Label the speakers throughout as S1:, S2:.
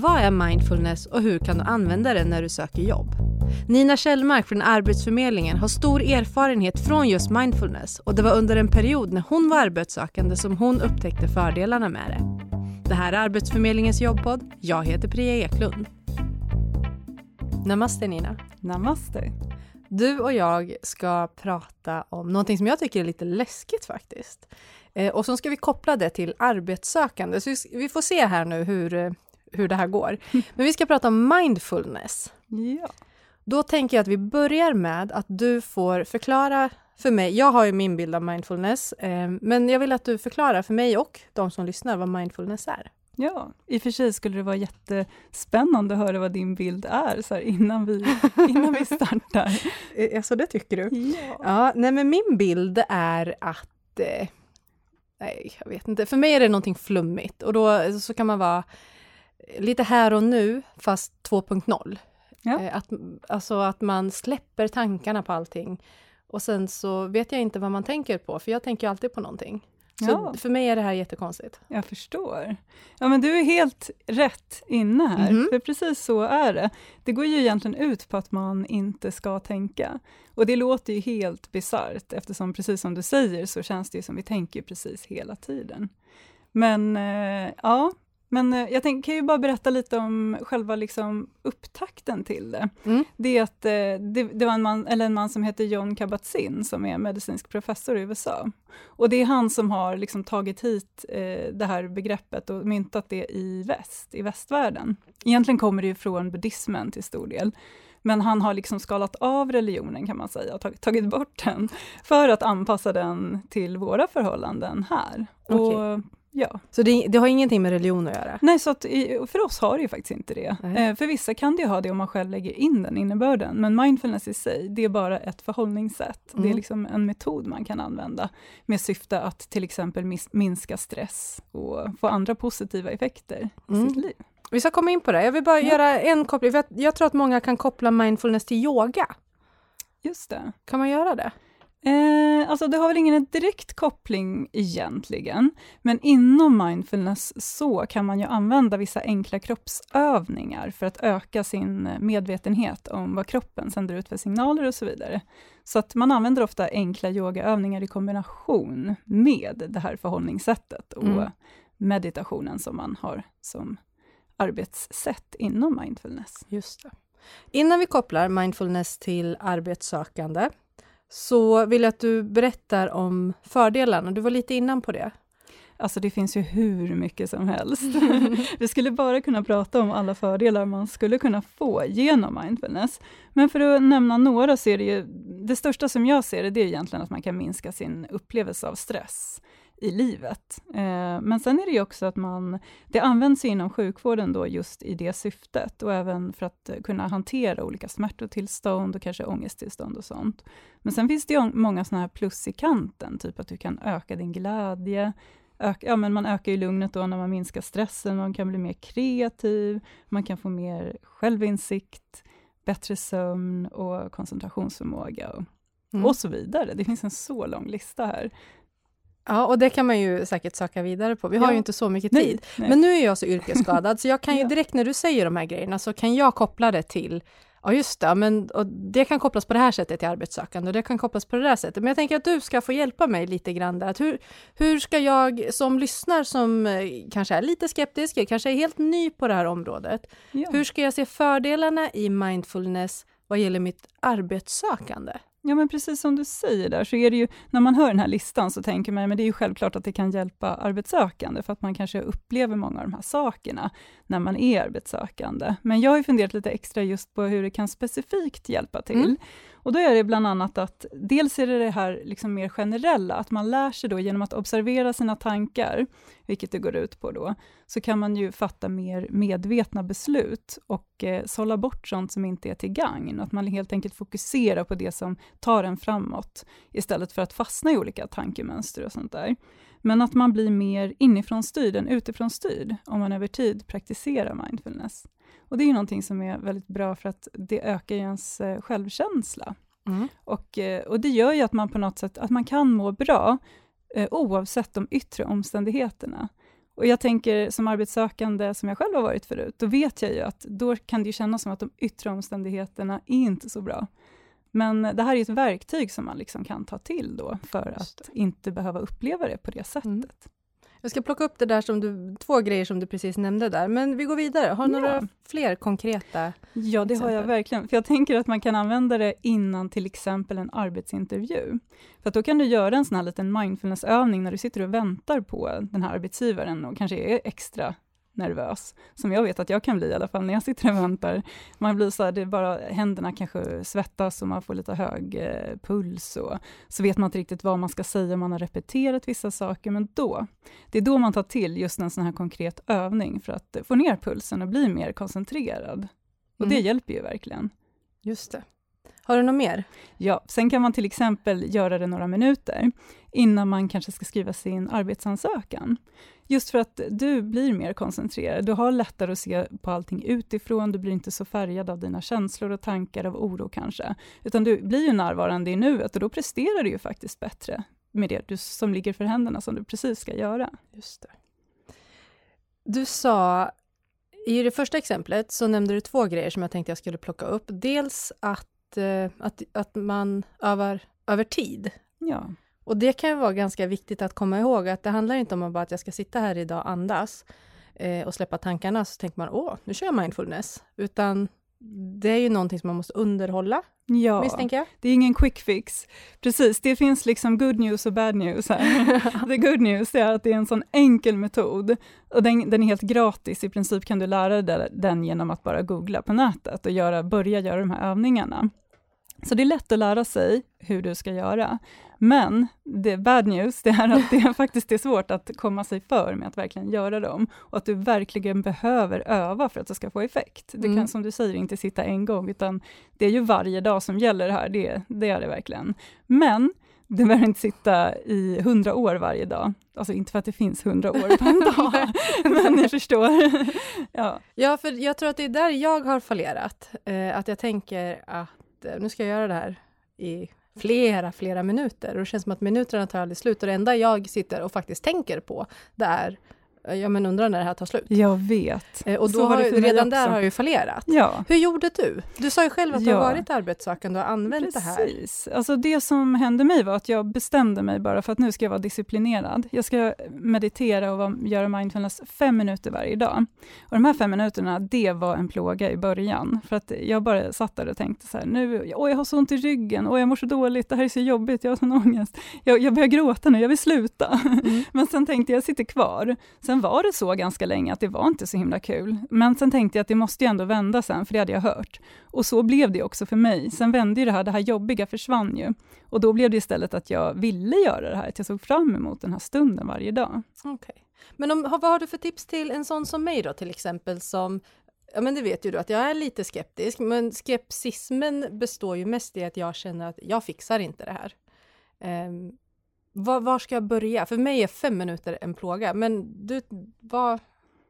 S1: Vad är mindfulness och hur kan du använda det när du söker jobb? Nina Kjellmark från Arbetsförmedlingen har stor erfarenhet från just mindfulness och det var under en period när hon var arbetssökande som hon upptäckte fördelarna med det. Det här är Arbetsförmedlingens jobbpodd. Jag heter Priya Eklund. Namaste Nina.
S2: Namaste.
S1: Du och jag ska prata om någonting som jag tycker är lite läskigt faktiskt. Eh, och så ska vi koppla det till arbetssökande. Så vi får se här nu hur, eh, hur det här går. Men vi ska prata om mindfulness.
S2: Ja.
S1: Då tänker jag att vi börjar med att du får förklara för mig. Jag har ju min bild av mindfulness, eh, men jag vill att du förklarar för mig och de som lyssnar vad mindfulness är.
S2: Ja, i och för sig skulle det vara jättespännande att höra vad din bild är, så här, innan, vi, innan vi startar.
S1: Alltså det tycker du?
S2: Ja.
S1: Ja, nej men min bild är att eh, Nej, jag vet inte. För mig är det någonting flummigt och då så kan man vara lite här och nu, fast 2.0.
S2: Ja.
S1: Eh, Att, alltså att man släpper tankarna på allting. Och sen så vet jag inte vad man tänker på, för jag tänker alltid på någonting. Så
S2: Ja.
S1: för mig är det här jättekonstigt.
S2: Jag förstår. Ja, men du är helt rätt inne här,
S1: Mhm.
S2: för precis så är det. Det går ju egentligen ut på att man inte ska tänka. Och det låter ju helt bisarrt, eftersom precis som du säger, så känns det ju som vi tänker precis hela tiden. Men eh, ja, men eh, jag tänk, kan ju bara berätta lite om själva liksom, upptakten till det.
S1: Mm.
S2: Det är att eh, det, det var en man, eller en man som heter John Kabat-Zinn, som är medicinsk professor i USA. Och det är han som har liksom tagit hit eh, det här begreppet och myntat det i väst, i västvärlden. Egentligen kommer det ju från buddhismen till stor del. Men han har liksom skalat av religionen kan man säga, och tag- tagit bort den, för att anpassa den till våra förhållanden här.
S1: Okej.
S2: Och, ja.
S1: Så det, det har ingenting med religion att göra?
S2: Nej, så att i, för oss har det ju faktiskt inte det.
S1: Nej.
S2: Eh, för vissa kan det ju ha det om man själv lägger in den innebörden, men mindfulness i sig, det är bara ett förhållningssätt. Det är
S1: Mm.
S2: liksom en metod man kan använda med syfte att till exempel minska stress och få andra positiva effekter i
S1: Mm.
S2: sitt liv.
S1: Vi ska komma in på det. Jag vill bara
S2: Ja.
S1: göra en koppling, att jag tror att många kan koppla mindfulness till yoga.
S2: Just det.
S1: Kan man göra det?
S2: Eh, alltså det har väl ingen direkt koppling egentligen, men inom mindfulness så kan man ju använda vissa enkla kroppsövningar för att öka sin medvetenhet om vad kroppen sänder ut för signaler och så vidare. Så att man använder ofta enkla yogaövningar i kombination med det här förhållningssättet och
S1: Mm.
S2: meditationen som man har som arbetssätt inom mindfulness.
S1: Just det. Innan vi kopplar mindfulness till arbetssökande så vill jag att du berättar om fördelarna. Du var lite innan på det.
S2: Alltså det finns ju hur mycket som helst. Vi skulle bara kunna prata om alla fördelar man skulle kunna få genom mindfulness. Men för att nämna några så är det ju, det största som jag ser det, det är egentligen att man kan minska sin upplevelse av stress i livet. Eh, men sen är det ju också att man, det används inom sjukvården då just i det syftet och även för att kunna hantera olika smärtotillstånd och kanske ångesttillstånd och sånt. Men sen finns det ju många sådana här plus i kanten, typ att du kan öka din glädje, Ök, ja, men man ökar ju lugnet då när man minskar stressen, man kan bli mer kreativ, man kan få mer självinsikt, bättre sömn och koncentrationsförmåga och,
S1: Mm.
S2: och så vidare. Det finns en så lång lista här.
S1: Ja, och det kan man ju säkert söka vidare på. Vi har
S2: Ja.
S1: ju inte så mycket
S2: Nej,
S1: tid.
S2: nej.
S1: Men nu är jag så yrkesskadad, så jag kan ju direkt när du säger de här grejerna, så kan jag koppla det till Ja just det, men, och det kan kopplas på det här sättet till arbetssökande och det kan kopplas på det där sättet. Men jag tänker att du ska få hjälpa mig lite grann där. Att hur, hur ska jag som lyssnar som eh, kanske är lite skeptisk, kanske är helt ny på det här området.
S2: ja.
S1: Hur ska jag se fördelarna i mindfulness vad gäller mitt arbetssökande?
S2: Ja, men precis som du säger där, så är det ju, när man hör den här listan så tänker man, men det är ju självklart att det kan hjälpa arbetssökande, för att man kanske upplever många av de här sakerna när man är arbetssökande. Men jag har ju funderat lite extra just på hur det kan specifikt hjälpa till.
S1: Mm.
S2: Och då är det bland annat att, dels är det det här liksom mer generella, att man lär sig då genom att observera sina tankar, vilket det går ut på då, så kan man ju fatta mer medvetna beslut och eh, sålla bort sånt som inte är till gagn, och att man helt enkelt fokuserar på det som tar en framåt, istället för att fastna i olika tankemönster och sånt där. Men att man blir mer inifrån styrd än utifrån styrd, om man över tid praktiserar mindfulness. Och det är ju någonting som är väldigt bra, för att det ökar ju ens eh, självkänsla.
S1: Mm.
S2: Och, eh, och det gör ju att man på något sätt, att man kan må bra, eh, oavsett de yttre omständigheterna. Och jag tänker som arbetssökande, som jag själv har varit förut, då vet jag ju att då kan det kännas som att de yttre omständigheterna är inte så bra. Men det här är ett verktyg som man liksom kan ta till då, för att inte behöva uppleva det på det sättet. Mm.
S1: Jag ska plocka upp det där som du, två grejer som du precis nämnde där, men vi går vidare. Har du ja. några fler konkreta
S2: Ja, det exempel? har jag verkligen. För jag tänker att man kan använda det innan till exempel en arbetsintervju. För då kan du göra en sån här liten mindfulnessövning när du sitter och väntar på den här arbetsgivaren och kanske är extra nervös, som jag vet att jag kan bli i alla fall när jag sitter och väntar. Man blir så här, det bara händerna kanske svettas och man får lite hög eh, puls och så vet man inte riktigt vad man ska säga, man har repeterat vissa saker, men då, det är då man tar till just en sån här konkret övning för att få ner pulsen och bli mer koncentrerad. Och mm. det hjälper ju verkligen.
S1: Just det. Har du något mer?
S2: Ja, sen kan man till exempel göra det några minuter innan man kanske ska skriva sin arbetsansökan. Just för att du blir mer koncentrerad, du har lättare att se på allting utifrån, du blir inte så färgad av dina känslor och tankar av oro kanske, utan du blir ju närvarande i nuet och då presterar du ju faktiskt bättre med det du, som ligger för händerna, som du precis ska göra.
S1: Just det. Du sa, i det första exemplet så nämnde du två grejer som jag tänkte jag skulle plocka upp. Dels att, att, att man övar över tid.
S2: Ja.
S1: Och det kan ju vara ganska viktigt att komma ihåg att det handlar inte om att jag ska sitta här idag och andas eh, och släppa tankarna, så tänker man åh, nu kör jag mindfulness, utan det är ju någonting som man måste underhålla,
S2: ja,
S1: misstänker jag.
S2: det är ingen quick fix. Precis, det finns liksom good news och bad news här. The good news är att det är en sån enkel metod, och den, den, är helt gratis, i princip kan du lära dig den genom att bara googla på nätet och göra, börja göra de här övningarna. Så det är lätt att lära sig hur du ska göra. Men det bad news, det är att det faktiskt är svårt att komma sig för med att verkligen göra dem, och att du verkligen behöver öva för att det ska få effekt. Du kan mm. som du säger inte sitta en gång, utan det är ju varje dag som gäller här, det, det är det verkligen. Men du behöver inte sitta i hundra år varje dag. Alltså inte för att det finns hundra år på en dag, men ni förstår.
S1: ja. ja, för jag tror att det är där jag har fallerat. Eh, att jag tänker att eh, nu ska jag göra det här i flera, flera minuter. Och det känns som att minuterna tar aldrig slut. Och det enda jag sitter och faktiskt tänker på, det är ja men undrar när det här tar slut.
S2: Jag vet.
S1: Eh, och då har redan där har jag ju fallerat.
S2: Ja.
S1: Hur gjorde du? Du sa ju själv att ja. du har varit arbetssökande och använt Precis. det här.
S2: Precis. Alltså det som hände mig var att jag bestämde mig bara för att nu ska jag vara disciplinerad. Jag ska meditera och göra mindfulness fem minuter varje dag. Och de här fem minuterna, det var en plåga i början. För att jag bara satt där och tänkte så här, nu, åh jag har så ont i ryggen, åh jag mår så dåligt, det här är så jobbigt, jag har sån ångest. Jag, jag börjar gråta nu, jag vill sluta. Mm. Men sen tänkte jag, jag sitter kvar. Sen Sen var det så ganska länge att det var inte så himla kul. Men sen tänkte jag att det måste ju ändå vända sen, för det hade jag hört. Och så blev det också för mig. Sen vände ju det här, det här jobbiga försvann ju. Och då blev det istället att jag ville göra det här, att jag såg fram emot den här stunden varje dag.
S1: Okay. Men om, vad har du för tips till en sån som mig då, till exempel, som Ja men det vet ju du att jag är lite skeptisk, men skepsismen består ju mest i att jag känner att jag fixar inte det här. Var, var, ska jag börja? För mig är fem minuter en plåga, men du, vad...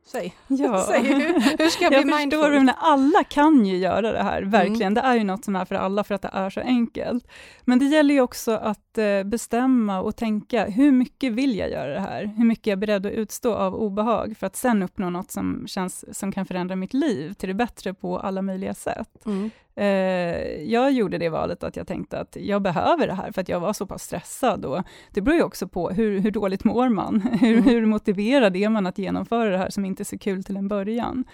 S1: Säg.
S2: Ja.
S1: Säg hur, hur ska jag,
S2: jag
S1: bli
S2: mindful? Jag förstår, alla kan ju göra det här, verkligen. Mm. Det är ju något som är för alla, för att det är så enkelt. Men det gäller ju också att eh, bestämma och tänka, hur mycket vill jag göra det här? Hur mycket är jag beredd att utstå av obehag, för att sen uppnå något som, känns, som kan förändra mitt liv till det bättre på alla möjliga sätt. Mm. Eh, jag gjorde det valet att jag tänkte att jag behöver det här, för att jag var så pass stressad. Och det beror ju också på hur, hur dåligt mår man? Hur, mm. hur motiverad är man att genomföra det här, som inte är så kul till en början?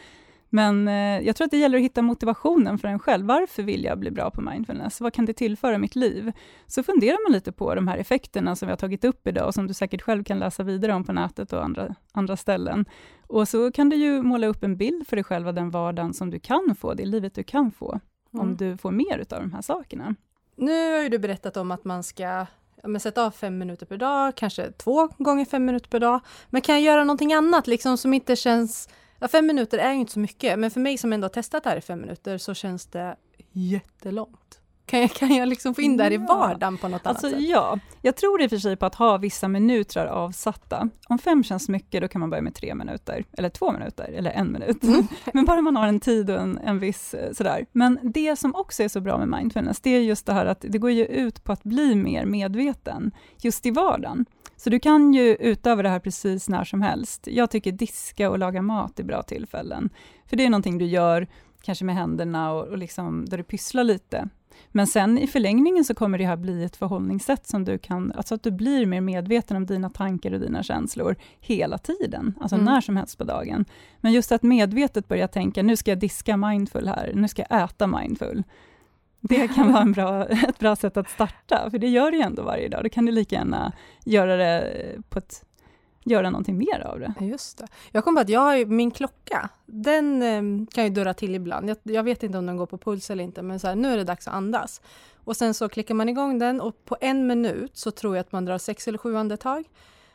S2: Men eh, jag tror att det gäller att hitta motivationen för en själv. Varför vill jag bli bra på mindfulness? Vad kan det tillföra mitt liv? Så funderar man lite på de här effekterna som vi har tagit upp idag, och som du säkert själv kan läsa vidare om på nätet och andra, andra ställen. Och så kan du ju måla upp en bild för dig själv av den vardagen som du kan få, det livet du kan få mm. om du får mer av de här sakerna.
S1: Nu har ju du berättat om att man ska ja, sätta av fem minuter per dag, kanske två gånger fem minuter per dag. Men kan jag göra någonting annat liksom som inte känns... Ja, fem minuter är ju inte så mycket, men för mig som ändå har testat det här i fem minuter så känns det jättelångt. Kan jag, kan jag liksom få in det här i vardagen på något
S2: alltså,
S1: annat sätt?
S2: Ja, jag tror i och för sig på att ha vissa minuter avsatta. Om fem känns mycket, då kan man börja med tre minuter, eller två minuter, eller en minut. Mm. Men bara man har en tid och en, en viss eh, sådär. Men det som också är så bra med mindfulness, det är just det här att det går ju ut på att bli mer medveten, just i vardagen. Så du kan ju utöva det här precis när som helst. Jag tycker diska och laga mat är bra tillfällen. För det är någonting du gör, kanske med händerna och, och liksom, där du pysslar lite. Men sen i förlängningen så kommer det här bli ett förhållningssätt som du kan, alltså att du blir mer medveten om dina tankar och dina känslor hela tiden, alltså mm. när som helst på dagen. Men just att medvetet börja tänka, nu ska jag diska mindful här, nu ska jag äta mindful. Det kan vara en bra, ett bra sätt att starta, för det gör du ju ändå varje dag. Då kan du lika gärna göra det på ett göra någonting mer av det.
S1: Just det. Jag kom på att jag har ju, min klocka, den eh, kan ju dörra till ibland. Jag, jag, vet inte om den går på puls eller inte, men så här, nu är det dags att andas. Och sen så klickar man igång den och på en minut så tror jag att man drar sex eller sju andetag.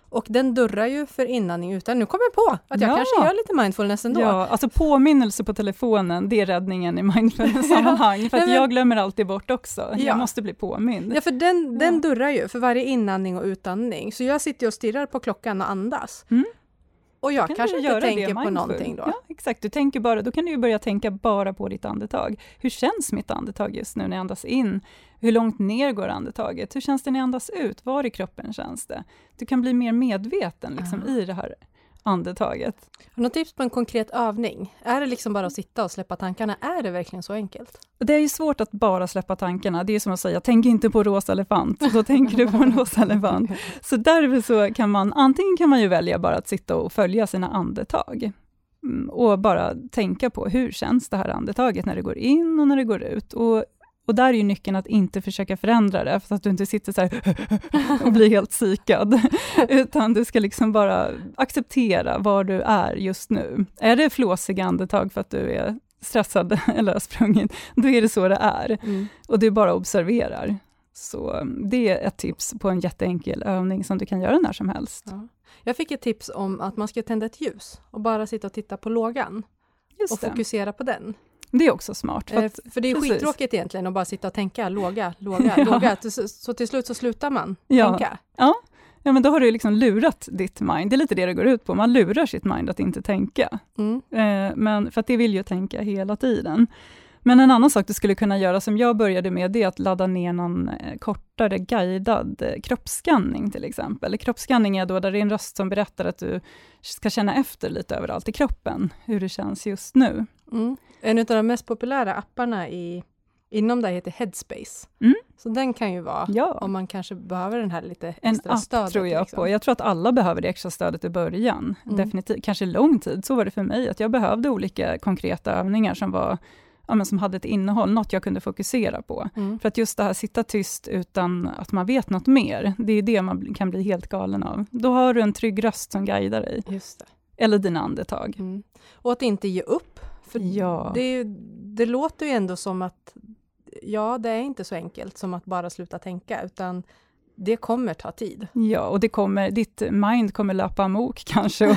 S1: Och den dörrar ju för inandning utan. Nu kommer jag på att jag ja. kanske gör lite mindfulness ändå.
S2: Ja, alltså påminnelse på telefonen, det är räddningen i mindfulness-sammanhang. för att jag glömmer alltid bort också. Ja. Jag måste bli påmind.
S1: Ja, för den, ja. den dörrar ju för varje inandning och utandning. Så jag sitter och stirrar på klockan och andas. Mm. Och jag kan kanske inte tänker på någonting då.
S2: Ja, exakt. Du tänker bara, då kan du börja tänka bara på ditt andetag. Hur känns mitt andetag just nu när jag andas in? Hur långt ner går andetaget? Hur känns det när jag andas ut? Var i kroppen känns det? Du kan bli mer medveten liksom, i det här andetaget.
S1: Har du något tips på en konkret övning? Är det liksom bara att sitta och släppa tankarna? Är det verkligen så enkelt?
S2: Det är ju svårt att bara släppa tankarna. Det är som att säga, tänk inte på rosa elefant. Då tänker du på en rosa elefant. Så därför så kan man, antingen kan man ju välja bara att sitta och följa sina andetag. Mm, och bara tänka på, hur känns det här andetaget när det går in och när det går ut? Och och där är ju nyckeln att inte försöka förändra det, så att du inte sitter så och blir helt psykad, utan du ska liksom bara acceptera var du är just nu. Är det flåsiga andetag för att du är stressad eller har sprungit, då är det så det är. Mm. Och du bara observerar. Så det är ett tips på en jätteenkel övning som du kan göra när som helst. Ja.
S1: Jag fick ett tips om att man ska tända ett ljus och bara sitta och titta på lågan Just och det. fokusera på den.
S2: Det är också smart.
S1: För, eh, att, för det är precis. skittråkigt egentligen att bara sitta och tänka låga, låga, ja. låga. Så, så, till slut så slutar man
S2: ja.
S1: tänka.
S2: Ja. ja, men då har du liksom lurat ditt mind. Det är lite det det går ut på. Man lurar sitt mind att inte tänka. Mm. Eh, men för att det vill ju tänka hela tiden. Men en annan sak du skulle kunna göra, som jag började med, det är att ladda ner någon eh, kortare guidad eh, kroppsskanning till exempel. Kroppsskanning är då där det är en röst som berättar att du ska känna efter lite överallt i kroppen, hur det känns just nu.
S1: Mm. En av de mest populära apparna i, inom det heter Headspace. Mm. Så den kan ju vara, ja. om man kanske behöver den här lite extra
S2: en
S1: stödet.
S2: app tror jag liksom. på. Jag tror att alla behöver det extra stödet i början. Mm. Definitivt. Kanske lång tid, så var det för mig, att jag behövde olika konkreta övningar som var ja, men som hade ett innehåll, något jag kunde fokusera på. Mm. För att just det här sitta tyst utan att man vet något mer, det är det man kan bli helt galen av. Då har du en trygg röst som guidar dig.
S1: Just det.
S2: Eller dina andetag. Mm.
S1: Och att inte ge upp. För ja. det, det låter ju ändå som att, ja, det är inte så enkelt som att bara sluta tänka, utan det kommer ta tid.
S2: Ja, och det kommer, ditt mind kommer löpa amok kanske och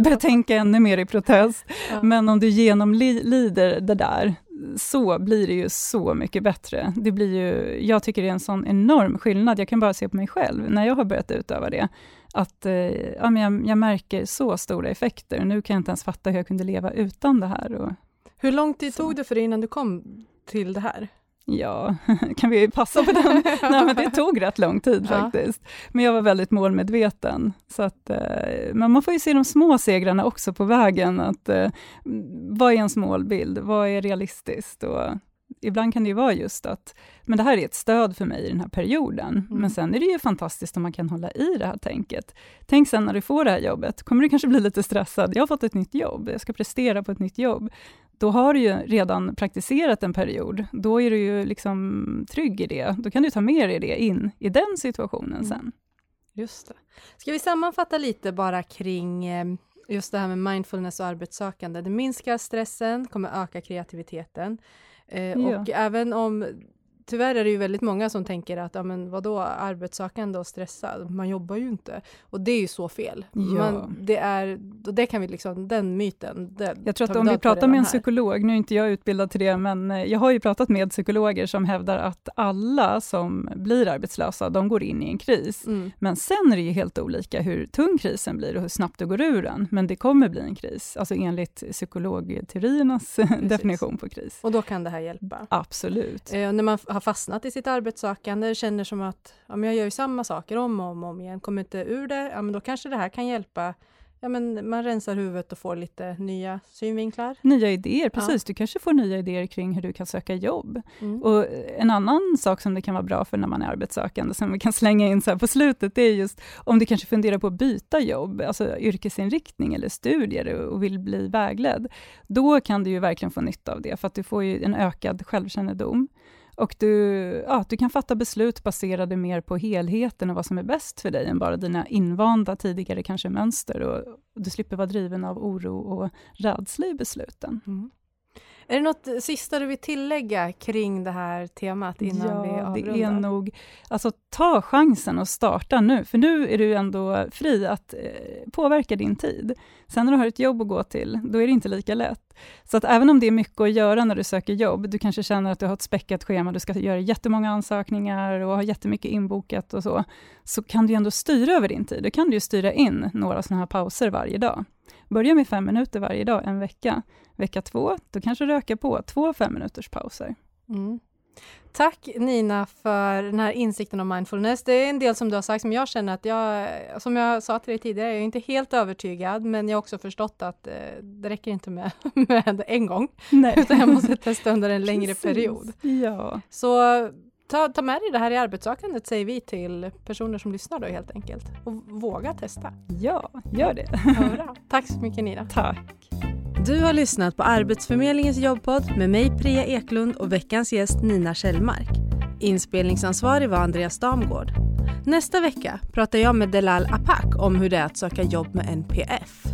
S2: börja tänka ännu mer i protest. Ja. Men om du genomlider det där, så blir det ju så mycket bättre. Det blir ju, jag tycker det är en sån enorm skillnad, jag kan bara se på mig själv, när jag har börjat utöva det, att eh, ja, men jag, jag, märker så stora effekter. Nu kan jag inte ens fatta hur jag kunde leva utan det här. Och,
S1: hur lång tid så. tog det för dig innan du kom till det här?
S2: Ja, kan vi passa på den? Nej, men det tog rätt lång tid ja. faktiskt. Men jag var väldigt målmedveten. Så att, eh, men man får ju se de små segrarna också på vägen. Att, eh, vad är ens målbild? Vad är realistiskt? Och ibland kan det ju vara just att, men det här är ett stöd för mig i den här perioden. Mm. Men sen är det ju fantastiskt om man kan hålla i det här tänket. Tänk sen när du får det här jobbet, kommer du kanske bli lite stressad. Jag har fått ett nytt jobb, jag ska prestera på ett nytt jobb då har du ju redan praktiserat en period. Då är du ju liksom trygg i det. Då kan du ta med dig det in i den situationen mm. sen.
S1: Just det. Ska vi sammanfatta lite bara kring eh, just det här med mindfulness och arbetssökande. Det minskar stressen, kommer öka kreativiteten. Eh, ja. Och även om tyvärr är det ju väldigt många som tänker att, ja men vadå, arbetssökande och stressad, man jobbar ju inte. Och det är ju så fel. Ja. Man, det är, det kan vi liksom, den myten, det
S2: Jag tror att om vi pratar med en psykolog, nu är inte jag utbildad till det, men eh, jag har ju pratat med psykologer som hävdar att alla som blir arbetslösa, de går in i en kris. Mm. Men sen är det ju helt olika hur tung krisen blir och hur snabbt du går ur den. Men det kommer bli en kris, alltså enligt psykologteoriernas definition på kris.
S1: Och då kan det här hjälpa?
S2: Absolut.
S1: Eh, när man har fastnat i sitt arbetssökande, känner som att ja, men jag gör ju samma saker om och om, om igen, kommer inte ur det, ja, men då kanske det här kan hjälpa ja, men man rensar huvudet och får lite nya synvinklar.
S2: Nya idéer, precis. Ja. Du kanske får nya idéer kring hur du kan söka jobb.
S1: Mm.
S2: Och en annan sak som det kan vara bra för när man är arbetssökande, som vi kan slänga in så här på slutet, det är just om du kanske funderar på att byta jobb, alltså yrkesinriktning eller studier och vill bli vägledd. Då kan du ju verkligen få nytta av det, för att du får ju en ökad självkännedom. Och du, ja, du kan fatta beslut baserade mer på helheten och vad som är bäst för dig, än bara dina invanda tidigare kanske mönster. Och, du slipper vara driven av oro och rädsla i besluten.
S1: Mm. Är det något sista du vill tillägga kring det här temat innan
S2: ja,
S1: vi avrundar?
S2: det är nog, alltså ta chansen och starta nu, för nu är du ändå fri att eh, påverka din tid. Sen när du har ett jobb att gå till, då är det inte lika lätt. Så att även om det är mycket att göra när du söker jobb, du kanske känner att du har ett späckat schema, du ska göra jättemånga ansökningar och ha jättemycket inbokat och så, så kan du ändå styra över din tid. Då kan du ju styra in några sådana här pauser varje dag. Börja med fem minuter varje dag, en vecka. Vecka två, då kanske du ökar på två fem minuters pauser.
S1: Mm. Tack Nina för den här insikten om mindfulness. Det är en del som du har sagt som jag känner att jag, som jag sa till dig tidigare, jag är inte helt övertygad, men jag har också förstått att eh, det räcker inte med, med en gång,
S2: Nej.
S1: utan jag måste testa under en längre
S2: Precis.
S1: period.
S2: Ja.
S1: Så ta, ta med dig det här i arbetssökandet, säger vi till personer som lyssnar då helt enkelt. Och våga testa.
S2: ja, gör det.
S1: Ja, bra. Tack så mycket Nina.
S2: Tack.
S1: Du har lyssnat på Arbetsförmedlingens jobbpodd med mig Priya Eklund och veckans gäst Nina Kjellmark. Inspelningsansvarig var Andreas Damgård. Nästa vecka pratar jag med Delal Apak om hur det är att söka jobb med NPF.